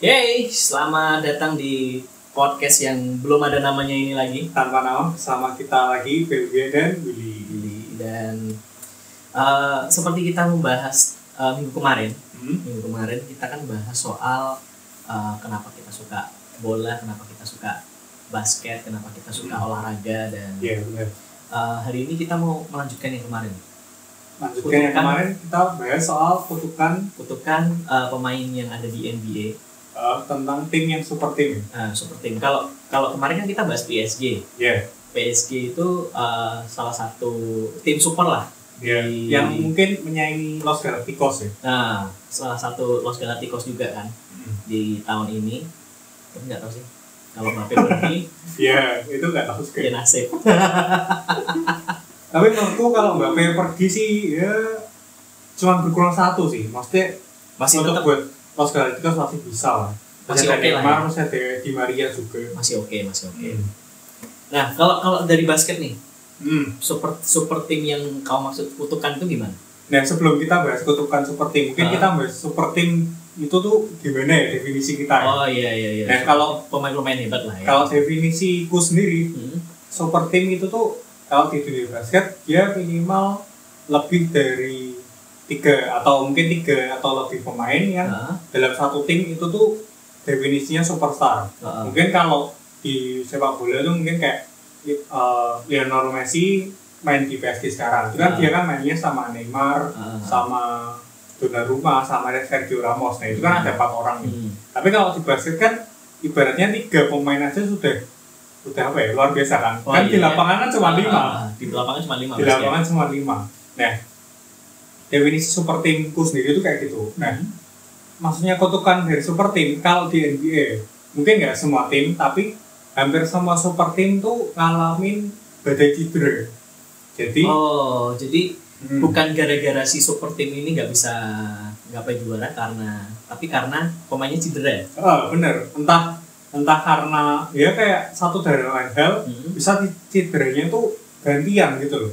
Yeay, selamat datang di podcast yang belum ada namanya ini lagi. tanpa nama bersama kita lagi Belgia dan Willy. Billy. Dan eh, seperti kita membahas eh, minggu kemarin, Hmm? minggu kemarin kita kan bahas soal eh, kenapa kita suka bola, kenapa kita suka basket, kenapa kita suka Hmm. olahraga dan Iya benar. eh, hari ini kita mau melanjutkan yang kemarin. Lanjutkan yang kemarin kita bahas soal kutukan Kutukan eh, pemain yang ada di NBA, eh, tentang tim yang super tim. Nah, super team. Kalau kalau kemarin kan kita bahas PSG. Ya. PSG itu eh, salah satu tim super lah. Iya. Di- Yang mungkin menyaingi Los Galacticos ya. Nah, salah satu Los Galacticos juga kan Hmm. di tahun ini. Tapi nggak tahu sih. Kalau Mbappe pergi, Iya, itu nggak tahu ya juga. nasib. Tapi menurutku kalau Mbappe pergi sih ya cuma berkurang satu sih. Maksudnya Masih untuk tetap buat Los Galacticos masih bisa lah. Masih oke lah Neymar, ya. masih ada Di Maria juga. masih oke, masih oke. Hmm. Nah, kalau kalau dari basket nih, Hmm. super super tim yang kau maksud kutukan itu gimana? Nah sebelum kita bahas kutukan super team, mungkin Ah. kita bahas super team itu tuh gimana ya definisi kita ya? Oh iya iya iya. Nah, kalau- pemain-pemain hebat lah ya. Kalau definisiku sendiri, Hmm. super team itu tuh kalau di dunia basket dia minimal lebih dari tiga atau mungkin tiga atau lebih pemain yang Nah, dalam satu tim itu tuh definisinya superstar. nah, Mungkin kalau di sepak bola tuh mungkin kayak uh, Lionel Messi main di PSG sekarang, itu kan Ah. dia kan mainnya sama Neymar, ah, sama Donnarumma sama Sergio Ramos. Nah itu kan ada empat orang nih. hmm. Tapi kalau di basket kan ibaratnya tiga pemain aja sudah sudah apa ya luar biasa kan. Oh, kan iya, di iya. lapangan kan cuma lima. Di lapangan cuma lima. Di basket. lapangan cuma lima. Nah definisi super timku sendiri itu kayak gitu. Nah Hmm. maksudnya kutukan dari super tim kalau di NBA mungkin nggak semua tim tapi hampir semua super tim tuh ngalamin badai cedera. Jadi Oh, jadi hmm, bukan gara-gara si super tim ini nggak bisa gapai juara karena tapi karena pemainnya cedera. ah, bener entah entah karena ya kayak satu dari lain hal Hmm. bisa cederanya tuh gantian gitu loh.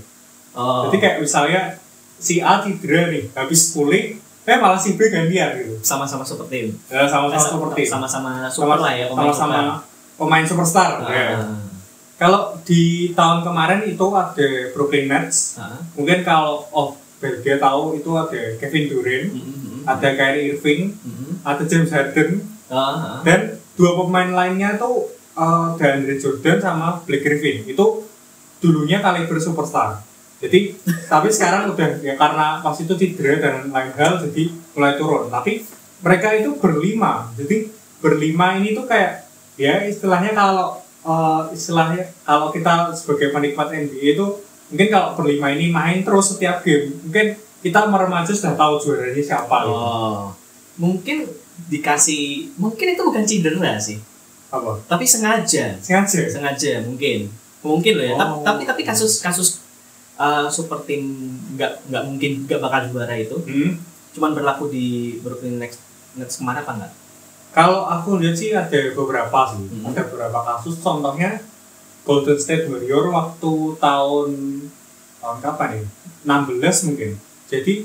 Oh. Jadi kayak misalnya si A cedera nih, habis pulih, eh malah si B gantian gitu. sama-sama super tim. Ya, sama-sama Eh, super team. Sama-sama super lah ya pemain sama-sama pemain superstar. Ah, ya. Kalau di tahun kemarin itu ada Brooklyn Nets, ah, mungkin kalau oh Belgia tahu itu ada Kevin Durant, mm, mm, mm, ada Kyrie Irving, mm, ada James Harden, ah, dan dua pemain lainnya tuh eh DeAndre Jordan sama Blake Griffin itu dulunya kaliber superstar jadi tapi sekarang udah ya karena pas itu cedera dan lain hal jadi mulai turun tapi mereka itu berlima jadi berlima ini tuh kayak ya istilahnya kalau eh, istilahnya kalau kita sebagai penikmat NBA itu mungkin kalau berlima ini main terus setiap game mungkin kita meremaja sudah tahu juaranya siapa gitu. Oh. Mungkin dikasih mungkin itu bukan cedera sih, apa tapi sengaja. sengaja sengaja mungkin mungkin loh ya Oh. tapi tapi kasus kasus uh, super tim nggak nggak mungkin nggak bakal juara itu hmm. cuman berlaku di Brooklyn Nets Nets kemarin apa enggak Kalau aku lihat sih ada beberapa sih, Hmm. ada beberapa kasus. Contohnya Golden State Warrior waktu tahun tahun kapan ya? 16 mungkin. Jadi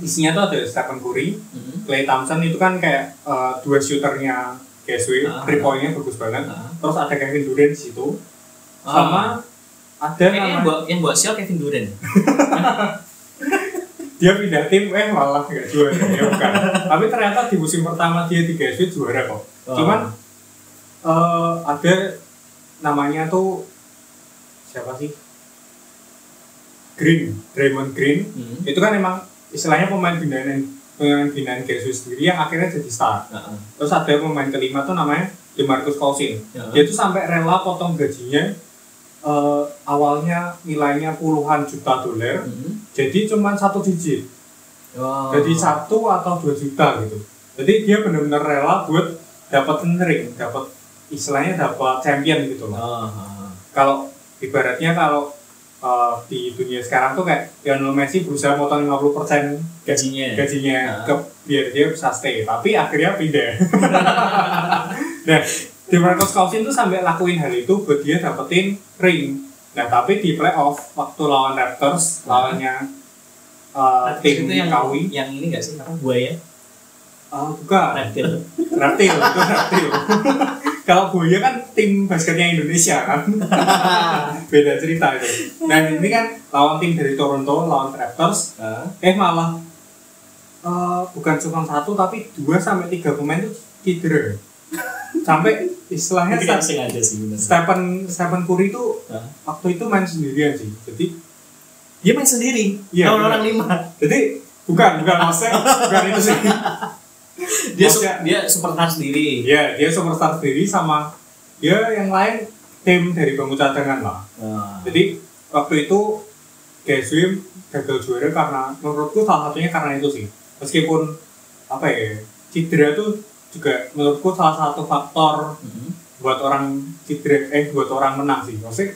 isinya tuh ada Stephen Curry, Mhm. Klay Thompson itu kan kayak eh, dua shooternya GSW, Ah. three pointnya bagus banget. Ah. Terus ada Kevin Durant di situ, Ah. sama ada Kayaknya yang buat yang buat sial Kevin Durant dia pindah tim, eh malah nggak juara ya bukan. Tapi ternyata di musim pertama dia di GSW juara kok. Cuman eh ada namanya tuh siapa sih? Green, Draymond Green. Mhm. Itu kan emang istilahnya pemain binaan pemain binaan GSU sendiri yang akhirnya jadi star. Ah, ah. Terus ada pemain kelima tuh namanya DeMarcus Cousins. Ya. Dia tuh sampai rela potong gajinya eh, awalnya nilainya puluhan juta dolar, Mhm. jadi cuma satu digit. Oh. Jadi satu atau dua juta gitu. Jadi dia benar-benar rela buat dapetin ring, dapat istilahnya dapat champion gitu loh. Oh, ah. kalau ibaratnya kalau uh, di dunia sekarang tuh kayak Lionel Messi berusaha motong 50% gajinya gajinya Ah. ke biar dia bisa stay tapi akhirnya pindah nah DeMarcus Cousins tuh sampai lakuin hal itu buat dia dapetin ring nah tapi di playoff waktu lawan Raptors lawannya uh, tim itu yang Kawi. yang ini nggak sih? Apa? Buaya? Uh, bukan. Reptil. Reptil itu reptil. Kalau buaya kan tim basketnya Indonesia kan? Beda cerita itu. Dan ini kan lawan tim dari Toronto lawan Raptors. Hah? eh malah eh, bukan cuma satu tapi dua sampai tiga pemain tuh cedera sampai istilahnya sengaja sih bener. Stephen Stephen Curry tuh Hah? waktu itu main sendirian sih jadi Dia main sendiri. Iya, Lawan orang lima. jadi bukan bukan maksudnya bukan itu sih Dia su- Maksudnya- dia superstar sendiri. ya dia superstar sendiri sama dia yang lain tim dari bangku cadangan lah Ah. jadi waktu itu GSW gagal juara karena menurutku salah satunya karena itu sih meskipun apa ya cedera tuh juga menurutku salah satu faktor Mhm. buat orang cedera eh buat orang menang sih maksudnya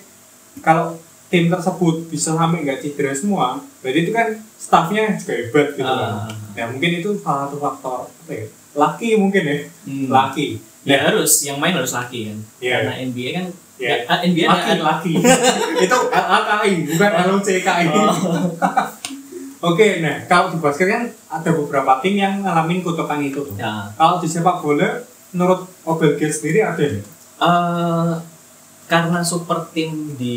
kalau tim tersebut bisa sampai nggak cedera semua berarti itu kan staffnya juga hebat gitu kan Ah. ya mungkin itu salah satu faktor apa ya laki mungkin ya Hmm. laki Ya harus, yang main harus laki kan. Iya. Karena NBA kan ya, ah, NBA laki ada laki itu LAKI bukan LUCKI Oh. Oke, nah kalau di basket kan ada beberapa tim yang ngalamin kutukan itu. Ya. Kalau di sepak bola, menurut Obel Gate sendiri ada nih. Eh, karena super tim di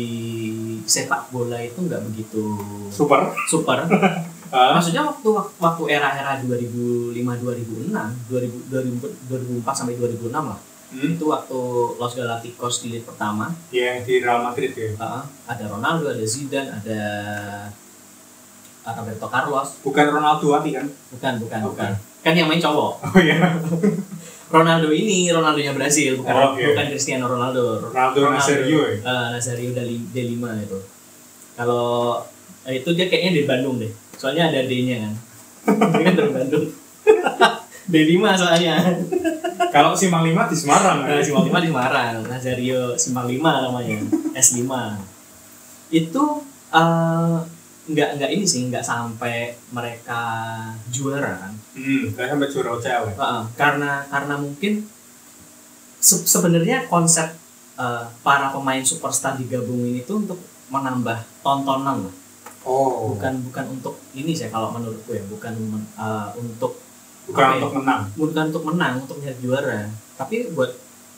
sepak bola itu nggak begitu Super. super. Ah, Maksudnya waktu waktu era-era 2005 2006, 2000, 2000 2004 sampai 2006 lah. hmm, Itu waktu Los Galacticos di league pertama, yang di Real Madrid ya. uh, ada Ronaldo, ada Zidane, ada uh, Roberto Carlos. Bukan Ronaldo Ati kan? Bukan, bukan, Bukan. bukan. Kan yang main cowok. Oh iya. Ronaldo ini Ronaldonya Brasil, bukan Oh, iya. bukan Cristiano Ronaldo. Ronaldo Nazario ya. Eh, Nazario dari D5 itu. Kalau eh, itu dia kayaknya di Bandung deh. Soalnya ada D-nya kan. dia kan dari Bandung. D5 soalnya. Kalau Simpang 5 di Semarang Nah, kan? Simpang 5 di Semarang. Nazario Simpang 5 namanya. S5. Itu eh, nggak nggak ini sih nggak sampai mereka juara kan Hmm, sampai juara OCL ya. Heeh, karena karena mungkin se- sebenarnya konsep eh, para pemain superstar digabungin itu untuk menambah tontonan lah Oh, bukan bukan untuk ini sih kalau menurutku ya bukan men- eh, untuk bukan apa ya? untuk menang. bukan untuk menang untuk nyari juara tapi buat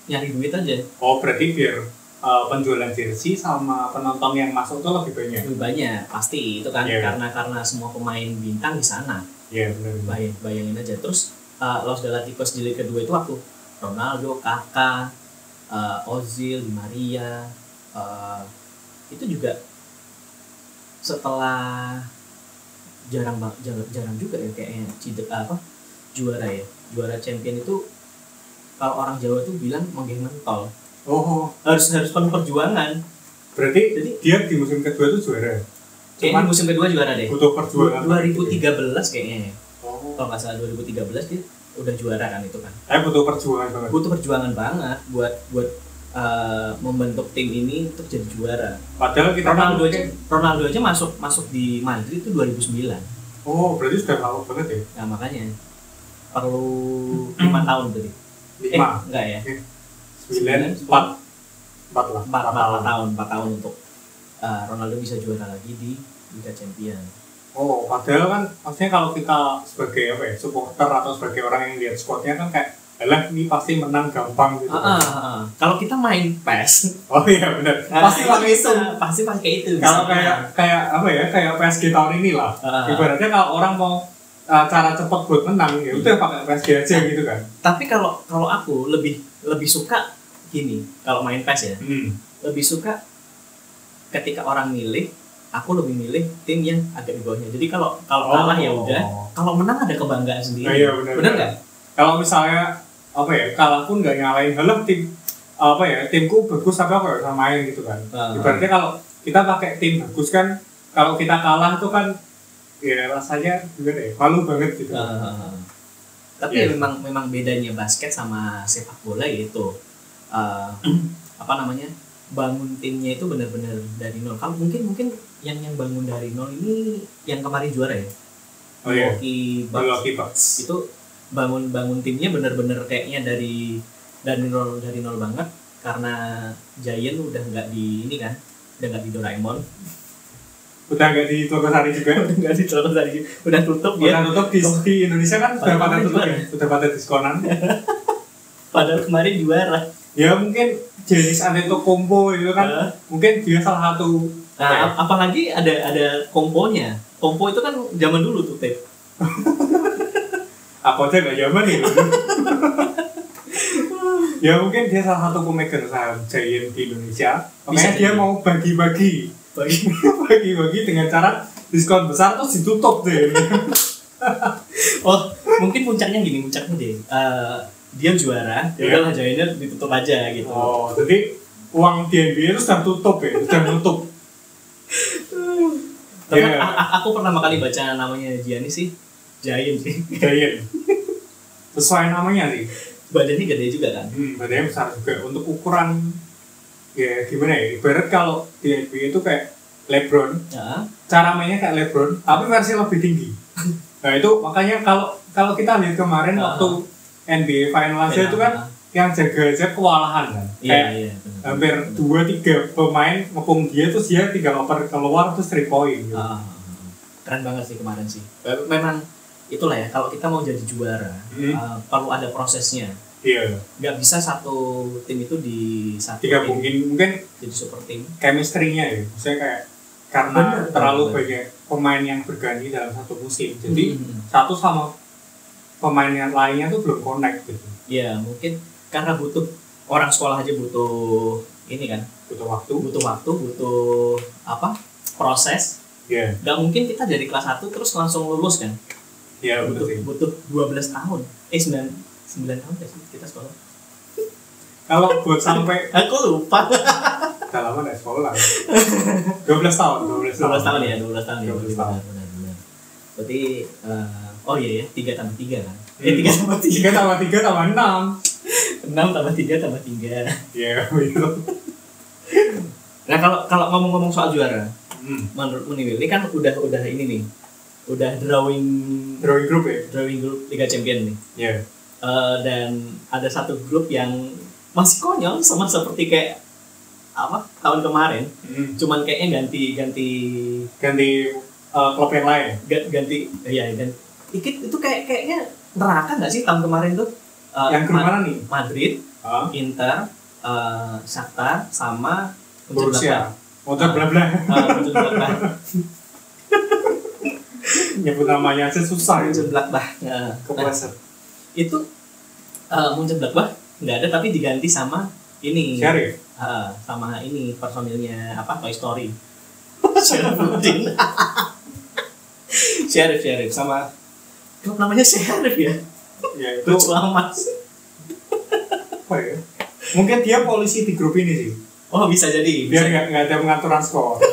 nyari duit aja Oh, berarti biar uh, penjualan jersey sama penonton yang masuk tuh lebih banyak. lebih banyak pasti itu kan Iya. karena karena semua pemain bintang di sana Iya, benar. benar. bayang, bayangin aja terus uh, Los Galacticos di Liga kedua itu waktu Ronaldo, Kakak, uh, Ozil, Di Maria uh, itu juga setelah jarang bang- jarang, jarang juga ya kayaknya cide, apa juara ya juara champion itu kalau orang Jawa tuh bilang menggeng mentol Oh, harus harus penuh perjuangan berarti jadi dia di musim kedua tuh juara. kayaknya musim kedua juara deh butuh perjuangan. 2013 kayaknya Oh. kalau nggak salah 2013 dia udah juara kan itu kan Saya butuh perjuangan banget. butuh perjuangan banget buat buat uh, membentuk tim ini untuk jadi juara. Padahal kita Ronaldo kan aja Ronaldo aja masuk masuk di Madrid itu 2009. Oh, berarti sudah lama banget ya? Nah, makanya perlu lima tahun berarti. Eh, Lima, enggak ya. Sembilan, empat, empat lah. Empat, empat, empat tahun, empat tahun untuk uh, Ronaldo bisa juara lagi di Liga Champion. Oh, padahal kan maksudnya kalau kita sebagai apa ya, supporter atau sebagai orang yang lihat squadnya kan kayak Alah, ini pasti menang gampang gitu. Ah, ah, ah. Kalau kita main PES, Oh iya benar. pasti pakai itu. Pasti pakai itu. Kalau kayak kayak apa ya, kayak PSG tahun ini lah. Ah, ah. Ibaratnya kalau orang mau uh, cara cepat buat menang, ya udah pakai PSG aja gitu kan. Tapi kalau kalau aku lebih lebih suka gini, kalau main PES ya, Hmm. lebih suka ketika orang milih aku lebih milih tim yang agak di bawahnya jadi kalau kalau kalah ya udah kalau menang ada kebanggaan sendiri Oh, iya, benar, bener benar. nggak Kalau misalnya apa ya, kalah pun nggak nyalain halah tim apa ya, timku bagus tapi apa ya sama main gitu kan. Ibaratnya kalau kita pakai tim bagus kan, kalau kita kalah tuh kan ya rasanya gimana ya, malu banget gitu. Ah. tapi Iya. memang memang bedanya basket sama sepak bola yaitu eh, apa namanya bangun timnya itu benar-benar dari nol. Kalau mungkin mungkin yang yang bangun dari nol ini yang kemarin juara ya? Oh iya, Milwaukee Bucks. Itu bangun bangun timnya bener-bener kayaknya dari dari nol dari nol banget karena Giant udah nggak di ini kan udah nggak di Doraemon. Udah nggak di Tokosari juga. udah nggak di Doraemon tadi udah tutup Udah ya. tutup di, di Indonesia kan? Sudah pada tutup ya, sudah pada diskonan. Padahal kemarin juara. Ya mungkin jenis Antetokounmpo itu kan Hah? mungkin dia salah satu Nah, apa ap- apalagi ada ada komponya. Kompo itu kan zaman dulu tuh, Tep. aku aja gak zaman ya ya mungkin dia salah satu pemegang saham Giant di Indonesia makanya dia mau bagi-bagi Bagi bagi-bagi dengan cara diskon besar terus ditutup deh Oh, mungkin puncaknya gini, puncaknya deh. Eh, dia juara, ya Iya. udahlah Giantnya ditutup aja gitu. oh jadi uang di NBA itu sudah tutup ya sudah nutup Tapi a- aku pertama kali baca namanya Gianni sih Giant sih. Giant sesuai namanya sih Badannya gede juga kan. hmm, badannya besar juga untuk ukuran ya gimana ya ibarat kalau di NBA itu kayak LeBron Ya. cara mainnya kayak LeBron tapi versi lebih tinggi nah itu makanya kalau kalau kita lihat kemarin Ah. waktu NBA final aja itu kan yang jaga aja kewalahan kan Iya, kayak iya. hampir dua tiga pemain ngepung dia terus dia tinggal oper keluar terus three point gitu. Ah, ah, ah. keren banget sih kemarin sih. Me- Memang itulah ya kalau kita mau jadi juara Hmm. uh, perlu ada prosesnya. iya Nggak bisa satu tim itu di satu tiga tim mungkin mungkin jadi super tim. chemistry-nya ya maksudnya kayak karena Bener, terlalu bener. banyak pemain yang berganti dalam satu musim jadi Hmm. satu sama pemain yang lainnya tuh belum connect gitu. Ya mungkin karena butuh orang sekolah aja butuh ini kan. Butuh waktu. Butuh waktu butuh apa? Proses. Ya nggak mungkin kita dari kelas 1 terus langsung lulus kan? Ya butuh betul butuh 12 tahun. Eh 9 9 tahun gak sih kita sekolah. Kalau buat sampai aku lupa. Udah lama nggak sekolah. 12 tahun 12 tahun 12 tahun. ya 12 tahun ya. 12 benar tahun. benar benar. Berarti eh, oh iya ya 3 tambah 3 kan? Eh 3 tambah 3 tiga tambah tiga tambah enam. 6 tambah 3 tambah 3 ya gitu nah kalau kalau ngomong-ngomong soal juara hmm. menurutmu nih Will, ini kan udah udah ini nih. Udah drawing drawing group ya? Drawing group Liga Champion nih. Ya Eh, dan ada satu grup yang masih konyol sama seperti kayak apa tahun kemarin. Hmm. cuman kayaknya ganti ganti ganti uh, klub yang lain. Ga- ganti ya dan dikit itu kayak kayaknya neraka nggak sih tahun kemarin tuh? Eh, yang ke Ma- mana nih? Madrid ah Inter eh, Shakhtar sama Borussia. Motor bla bla nyebut namanya aja susah itu. Mönchengladbach Nah, nah, itu uh, Mönchengladbach nggak ada tapi diganti sama ini. Syarif Ah, sama ini personilnya apa Toy Story. Syarif Syarif sama klub namanya Syarif ya. Ya itu lucu amat. Apa ya? Mungkin dia polisi di grup ini sih. Oh bisa jadi biar nggak nggak ada pengaturan skor.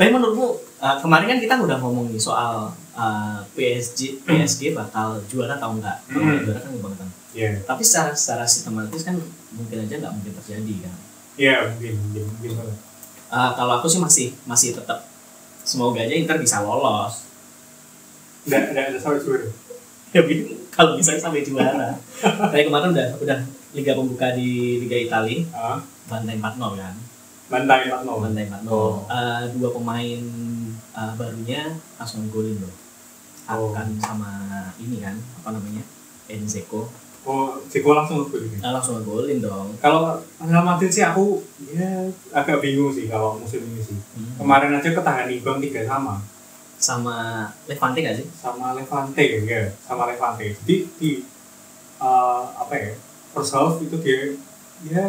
Tapi menurutmu uh, kemarin kan kita udah ngomong nih soal uh, PSG PSG bakal juara atau enggak? Kalau Hmm. nggak juara kan kan ya tapi secara secara sistematis kan mungkin aja nggak mungkin terjadi kan? Ya mungkin mungkin mungkin banget. Uh, kalau aku sih masih masih tetap semoga aja Inter bisa lolos. Nggak nggak ada sampai juara. Ya kalau bisa sampai juara. Kayak kemarin udah udah liga pembuka di liga Italia. Ah. Bantai 4-0 kan? Bantai empat nol bantai 4-0 Oh. Eh, dua pemain eh, barunya langsung golin loh. Oh. akan sama ini kan apa namanya? Enzeko oh Ceko langsung ngebut ini Nah, langsung golin dong. Kalau Real Madrid sih aku ya agak bingung sih kalau musim ini sih. Hmm. kemarin aja ketahan imbang tiga sama. Sama Levante gak sih? Sama Levante ya sama Levante. Jadi di eh, apa ya first half itu dia dia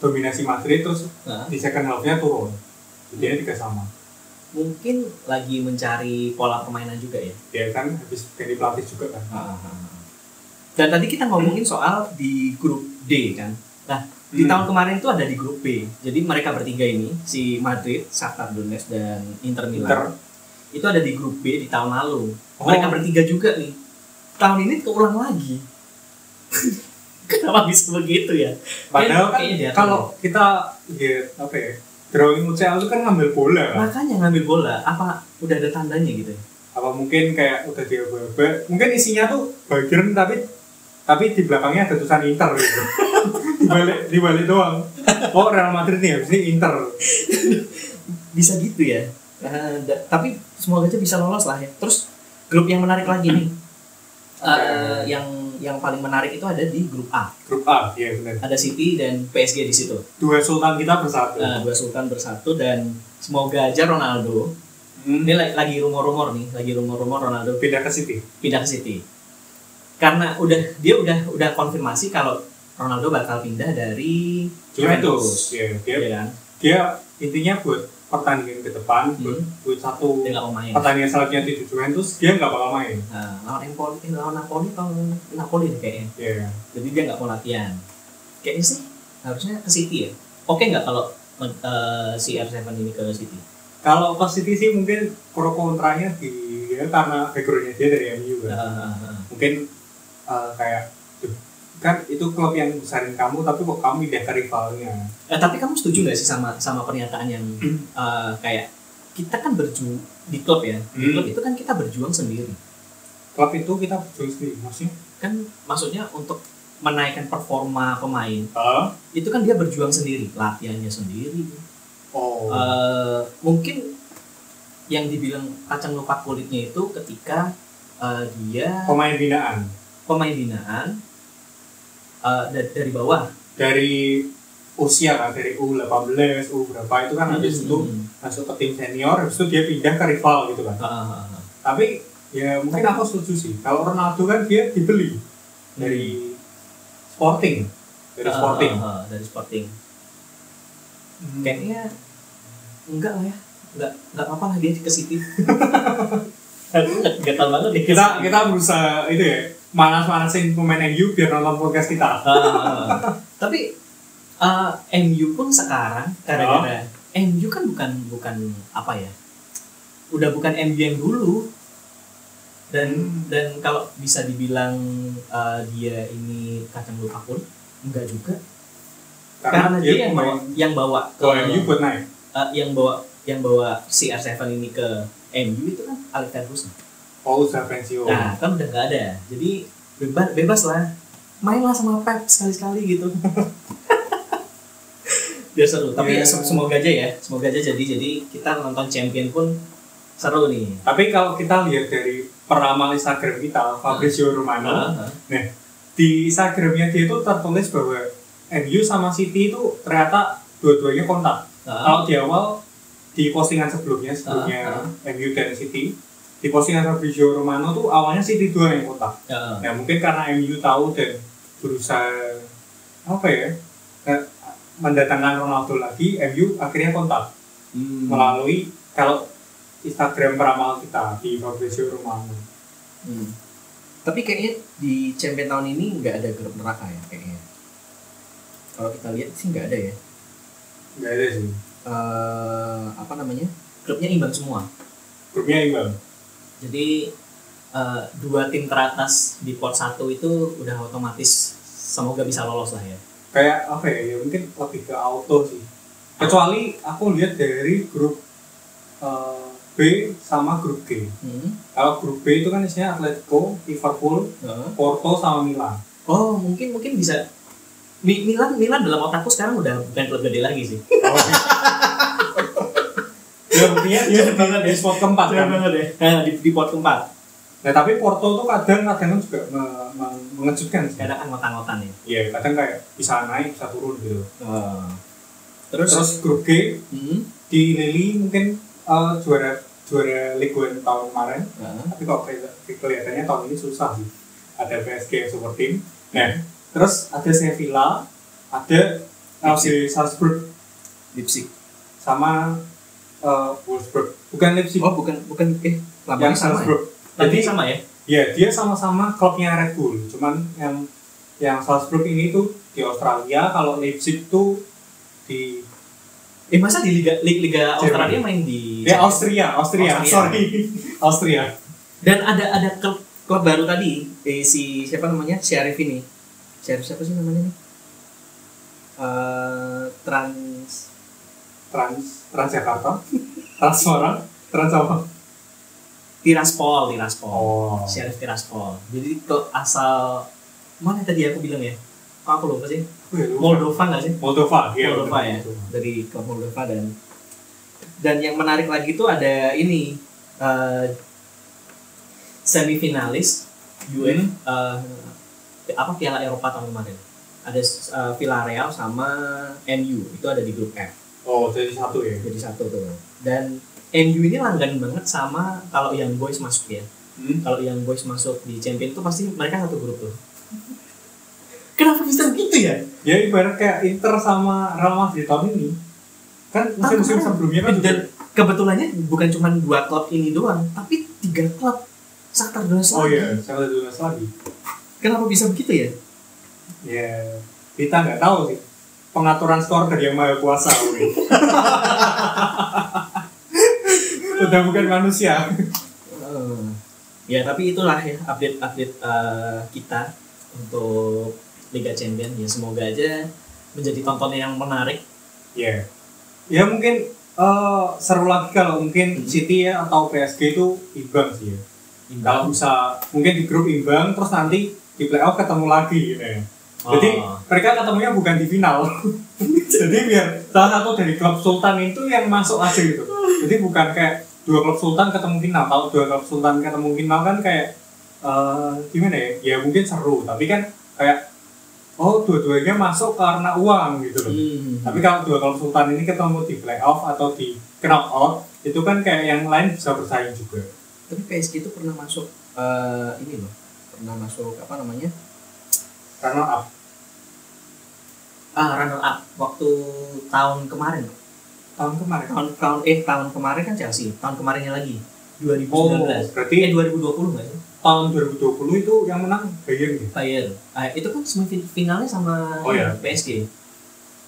dominasi Madrid terus Nah, di second halfnya turun. Jadi tiga sama. Mungkin lagi mencari pola permainan juga ya? Dia kan habis ganti pelatih juga kan dan tadi kita ngomongin soal di grup D kan? Nah di Hmm. tahun kemarin itu ada di grup B. Jadi mereka bertiga ini si Madrid, Shakhtar Donetsk dan Inter Milan. Inter. Itu ada di grup B di tahun lalu. Oh. mereka bertiga juga nih. Tahun ini keulang lagi. Kenapa bisa begitu ya? Padahal kan kalau kita ya apa ya drawing UCL itu kan ngambil bola. Kan makanya ngambil bola. Apa udah ada tandanya gitu ya? apa mungkin kayak udah dia mungkin isinya tuh Bayern tapi tapi di belakangnya ada tulisan Inter gitu di balik di balik doang oh Real Madrid nih habis ini Inter bisa gitu ya Nah, tapi semoga aja bisa lolos lah ya terus grup yang menarik lagi nih Eh, yang yang paling menarik itu ada di grup A. Grup A, iya benar. Ada City dan PSG di situ. Dua sultan kita bersatu. Nah, dua sultan bersatu dan semoga aja Ronaldo. Hmm. Ini la- lagi rumor-rumor nih, lagi rumor-rumor Ronaldo Pindah ke City. pindah ke City. Karena udah dia udah udah konfirmasi kalau Ronaldo bakal pindah dari Juventus. Iya, dia, ya dia intinya buat pertandingan ke depan, buat, Hmm. buat satu nggak mau main. pertandingan selanjutnya di Juventus, dia nggak bakal main. Nah, lawan Empoli, eh, lawan Napoli kalau Napoli deh kayaknya. Iya. Jadi dia nggak mau latihan. Kayaknya sih harusnya ke City ya. Oke nggak kalau eh, si R7 ini ke City? Kalau ke City sih mungkin pro kontranya di ya, karena backgroundnya dia dari MU kan. Eh, Mungkin eh, kayak "Duh, kan itu klub yang besarin kamu tapi kok kamu pindah ke rivalnya? Eh, tapi kamu setuju nggak sih sama sama pernyataan yang eh, kayak kita kan berjuang di klub ya di Hmm. klub itu kan kita berjuang sendiri. Klub itu kita berjuang sendiri maksudnya? Kan maksudnya untuk menaikkan performa pemain eh, itu kan dia berjuang sendiri latihannya sendiri. Oh. Eh, mungkin yang dibilang kacang lupa kulitnya itu ketika eh, dia pemain binaan pemain binaan eh, da- dari bawah. Dari usia kan dari U18 U berapa itu kan habis itu Hmm. masuk ke tim senior habis itu dia pindah ke rival gitu kan. Ah, ah. tapi ya mungkin aku setuju sih. Kalau Ronaldo kan dia dibeli dari Sporting. Dari Sporting. ah, dari Sporting. Hmm. kayaknya enggak lah ya. Enggak enggak apa-apa lah dia ke City. Gatal banget nih kita kita berusaha itu ya manas-manasin pemain MU biar nonton podcast kita. Ah, tapi eh, MU pun sekarang gara-gara MU kan bukan bukan apa ya udah bukan MU yang dulu. Dan Hmm. dan kalau bisa dibilang eh, dia ini kacang lupa kulit enggak juga. Karena, dia, yang bawa yang bawa ke ke MU buat naik? Eh, yang bawa yang bawa si R7 ini ke MU itu kan Alex Ferguson oh sudah pensiun Nah, kan udah nggak ada. Jadi bebas bebas lah. Mainlah sama Pep sekali-sekali gitu. Biar seru. Tapi Iya. ya, sem- semoga aja ya. Semoga aja jadi jadi kita nonton champion pun seru nih. tapi kalau kita lihat dari peramal Instagram kita Fabrizio Romano Ah, ah. di Instagramnya dia itu tertulis bahwa MU sama City itu ternyata dua-duanya kontak Ah, kalau di awal di postingan sebelumnya sebelumnya Ah, MU dan City di postingan Fabrizio Romano tuh awalnya City dua yang kontak ah. ya mungkin karena MU tahu dan berusaha apa ya eh, mendatangkan Ronaldo lagi MU akhirnya kontak Hmm. melalui kalau Instagram peramal kita di Fabrizio Romano Hmm. Tapi kayaknya di champion tahun ini nggak ada grup neraka ya kayaknya. Kalau kita lihat sih nggak ada ya. nggak ada sih Eh, apa namanya? Grupnya imbang semua. grupnya imbang Jadi eh, dua tim teratas di pot satu itu udah otomatis semoga bisa lolos lah ya. kayak apa ya, ya mungkin lebih ke auto sih kecuali aku lihat dari grup eh, B sama grup G Hmm. kalau grup B itu kan isinya Atletico, Liverpool, Heeh. Porto sama Milan Oh mungkin mungkin bisa. Mi- Milan Milan dalam otakku sekarang udah bukan klub gede lagi sih. ya dia di, di spot keempat kan banget ya. Nah, di, di pot keempat. nah tapi Porto tuh kadang kadang juga me- me- mengejutkan sih Kadang anggot-anggotan ya. iya kadang kayak bisa naik bisa turun gitu Oh. Terus, terus grup G hmm. di Lili mungkin eh, juara juara Ligue 1 tahun kemarin Heeh. tapi kok keli- kelihatannya tahun ini susah sih ada PSG yang super team nah terus ada Sevilla ada FC Salzburg Leipzig. sama eh, Wolfsburg bukan Leipzig Oh bukan bukan eh yang sama ya? Salzburg Lambangnya jadi sama ya? ya dia sama-sama klubnya Red Bull cuman yang yang Salzburg ini tuh di Australia kalau Leipzig tuh di Eh masa di liga liga, liga. Australia main di ya Austria Austria, Austria. sorry Austria Dan ada ada klub klub baru tadi eh, si siapa namanya Syarif ini. Syarif siapa sih namanya nih? Eh, trans Trans Transjakarta Trans Semarang Trans apa Tiraspol, Tiraspol. oh Syarif Tiraspol. Jadi klub asal mana tadi aku bilang ya? Oh, aku lupa sih. Moldova nggak sih? Moldova iya, Moldova ya. Dari klub Moldova dan dan yang menarik lagi tuh ada ini eh, semifinalis UEFA Hmm. eh, apa Piala Eropa tahun kemarin ada eh, Villarreal sama MU itu ada di grup F Oh, jadi satu ya. jadi satu tuh. Dan MU ini langganan banget sama kalau yang boys masuk ya. Hmm. kalau yang boys masuk di champion itu pasti mereka satu grup tuh. Kenapa bisa begitu ya? Ya ibarat kayak Inter sama Real Madrid tahun ini. Kan musim-musim sebelumnya kan juga dan kebetulannya bukan cuma dua klub ini doang tapi tiga klub. Shakhtar Donetsk Oh iya, saya dulu lagi. kenapa bisa begitu ya? Ya, kita nggak tahu sih pengaturan skor dari yang maha kuasa. Udah bukan manusia. Eh, ya tapi itulah ya update-update eh, kita untuk Liga Champion ya semoga aja menjadi tontonan yang menarik Ya, ya mungkin eh, seru lagi kalau mungkin Hmm. City ya atau PSG itu imbang sih ya. Kalau imbang. bisa mungkin di grup imbang terus nanti di playoff ketemu lagi gitu ya. Jadi Oh. mereka ketemunya bukan di final. Jadi biar salah satu dari klub sultan itu yang masuk aja gitu. Jadi bukan kayak dua klub sultan ketemu final. Kalau dua klub sultan ketemu final kan kayak eh, gimana ya? Ya mungkin seru, tapi kan kayak oh dua-duanya masuk karena uang gitu loh. Hmm. Tapi kalau dua klub sultan ini ketemu di playoff atau di knockout itu kan kayak yang lain bisa bersaing juga. tapi PSG itu pernah masuk eh, ini loh pernah masuk apa namanya Karena up. ah runner up waktu tahun kemarin tahun kemarin. tahun tahun eh tahun kemarin kan Chelsea tahun kemarinnya lagi 2019 Oh, berarti eh 2020 nggak sih tahun 2020 itu yang menang Bayern gitu. Bayern ah, itu kan semifinalnya sama Oh, iya. PSG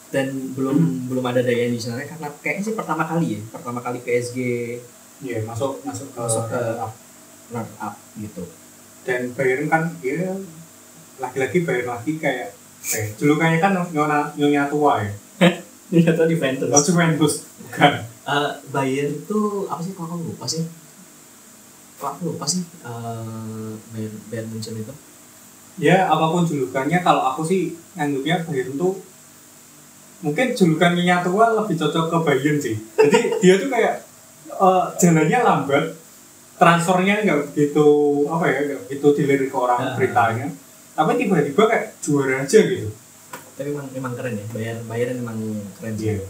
dan belum belum ada daya di sana karena kayaknya sih pertama kali ya pertama kali PSG Iya, masuk masuk ke, Masuk ke- runner up. runner up gitu dan Bayern kan ya lagi-lagi Bayern lagi kayak eh julukannya kan nyonya nyonya tua ya? Ini atau Juventus oh Juventus bukan. Eh, Bayern itu apa sih? Kalau aku lupa sih? Kalau aku lupa sih? Eh, Bayern Bayern Munchen itu. Ya apa pun julukannya kalau aku sih nganggapnya Bayern tuh mungkin julukan nyonya tua lebih cocok ke Bayern sih. Jadi dia tuh kayak eh, jalannya lambat transfernya nggak begitu apa ya nggak begitu dilirik ke orang Ah. beritanya tapi tiba-tiba kayak juara aja gitu tapi memang memang keren ya Bayern Bayern memang keren sih Iya.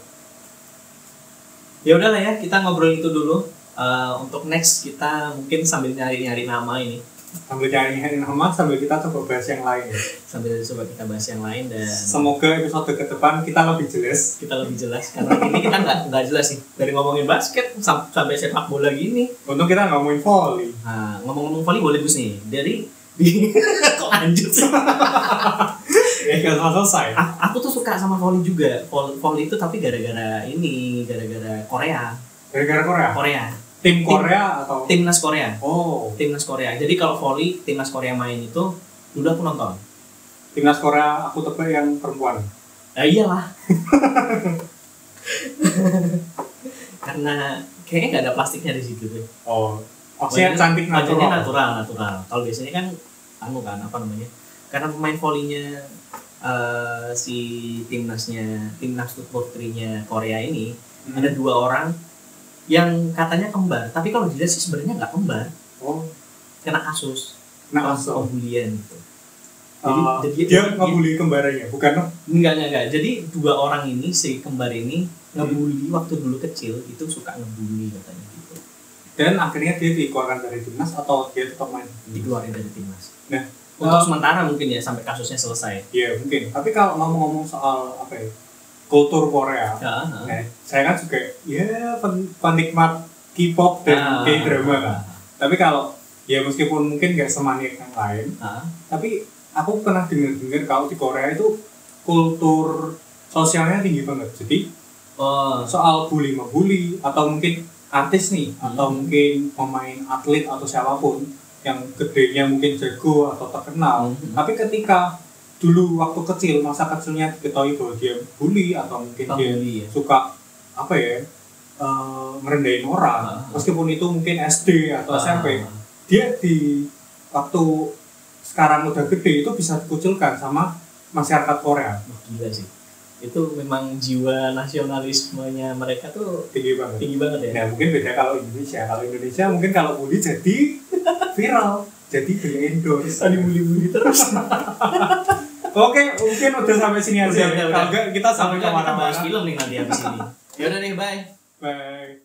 ya udahlah ya kita ngobrol itu dulu Eh, untuk next kita mungkin sambil nyari-nyari nama ini sambil nyari nama sambil kita coba bahas yang lain ya. sambil coba kita bahas yang lain dan Semoga episode ke depan kita lebih jelas. kita lebih jelas karena ini kita nggak nggak jelas sih dari ngomongin basket sam- sampai sepak bola gini Untuk kita ngomongin volley. nah, ngomong-ngomong volley boleh Gus nih dari kok lanjut sih? Ya nggak selesai. A- aku tuh suka sama volley juga. Vol- volley itu tapi gara-gara ini gara-gara Korea. Gara-gara Korea. Korea. Tim Korea atau? timnas Korea. Oh, timnas Korea. Jadi kalau volley timnas Korea main itu dulu aku nonton. Timnas Korea aku tebak yang perempuan. ya iyalah. Karena kayaknya nggak ada plastiknya di situ tuh Oh, maksudnya cantik natural. natural natural. Kalau biasanya kan anu kan apa namanya? Karena pemain volleynya eh, si timnasnya timnas putrinya Korea ini Hmm. ada dua orang yang katanya kembar. Tapi kalau dilihat sih sebenarnya nggak kembar. Oh, kena kasus. Nah kasus. pembulian gitu Uh, jadi- dia jadi- ngebully kembarannya, bukan? enggak enggak enggak jadi dua orang ini si kembar ini ngebully waktu dulu kecil itu suka ngebully katanya gitu Dan akhirnya dia dikeluarkan dari timnas atau dia tetap main? dikeluarin dari timnas Nah, untuk uh, sementara mungkin ya sampai kasusnya selesai Iya mungkin. Tapi kalau ngomong-ngomong soal apa ya, kultur Korea, ya, Nah, saya kan juga ya pen- penikmat K-pop dan Ah. K-drama kan. Tapi kalau ya meskipun mungkin nggak semaniak yang lain, Ah, tapi aku pernah dengar-dengar kalau di Korea itu kultur sosialnya tinggi banget. Jadi oh soal bully membuli atau mungkin artis nih Hmm. atau mungkin pemain atlet atau siapa pun yang gedenya mungkin jago atau terkenal. Mhm. Tapi ketika dulu waktu kecil masa kecilnya diketahui bahwa dia bully atau mungkin dia pembuli ya suka apa ya eh, ngerendahin orang Ah. meskipun itu mungkin SD atau SMP Ah, dia di waktu sekarang udah gede itu bisa dikucilkan sama masyarakat Korea wah, gila sih itu memang jiwa nasionalismenya mereka tuh tinggi banget. tinggi banget ya? Nah mungkin beda kalau Indonesia. Kalau Indonesia mungkin kalau bully jadi viral jadi beli endorse. Tadi bully-bully terus. Oke mungkin udah sampai sini aja. Udah, udah, kalau udah. enggak kita sampai Sampai kita bahas ke mana-mana film nih nanti habis ini. Ya udah deh bye. Bye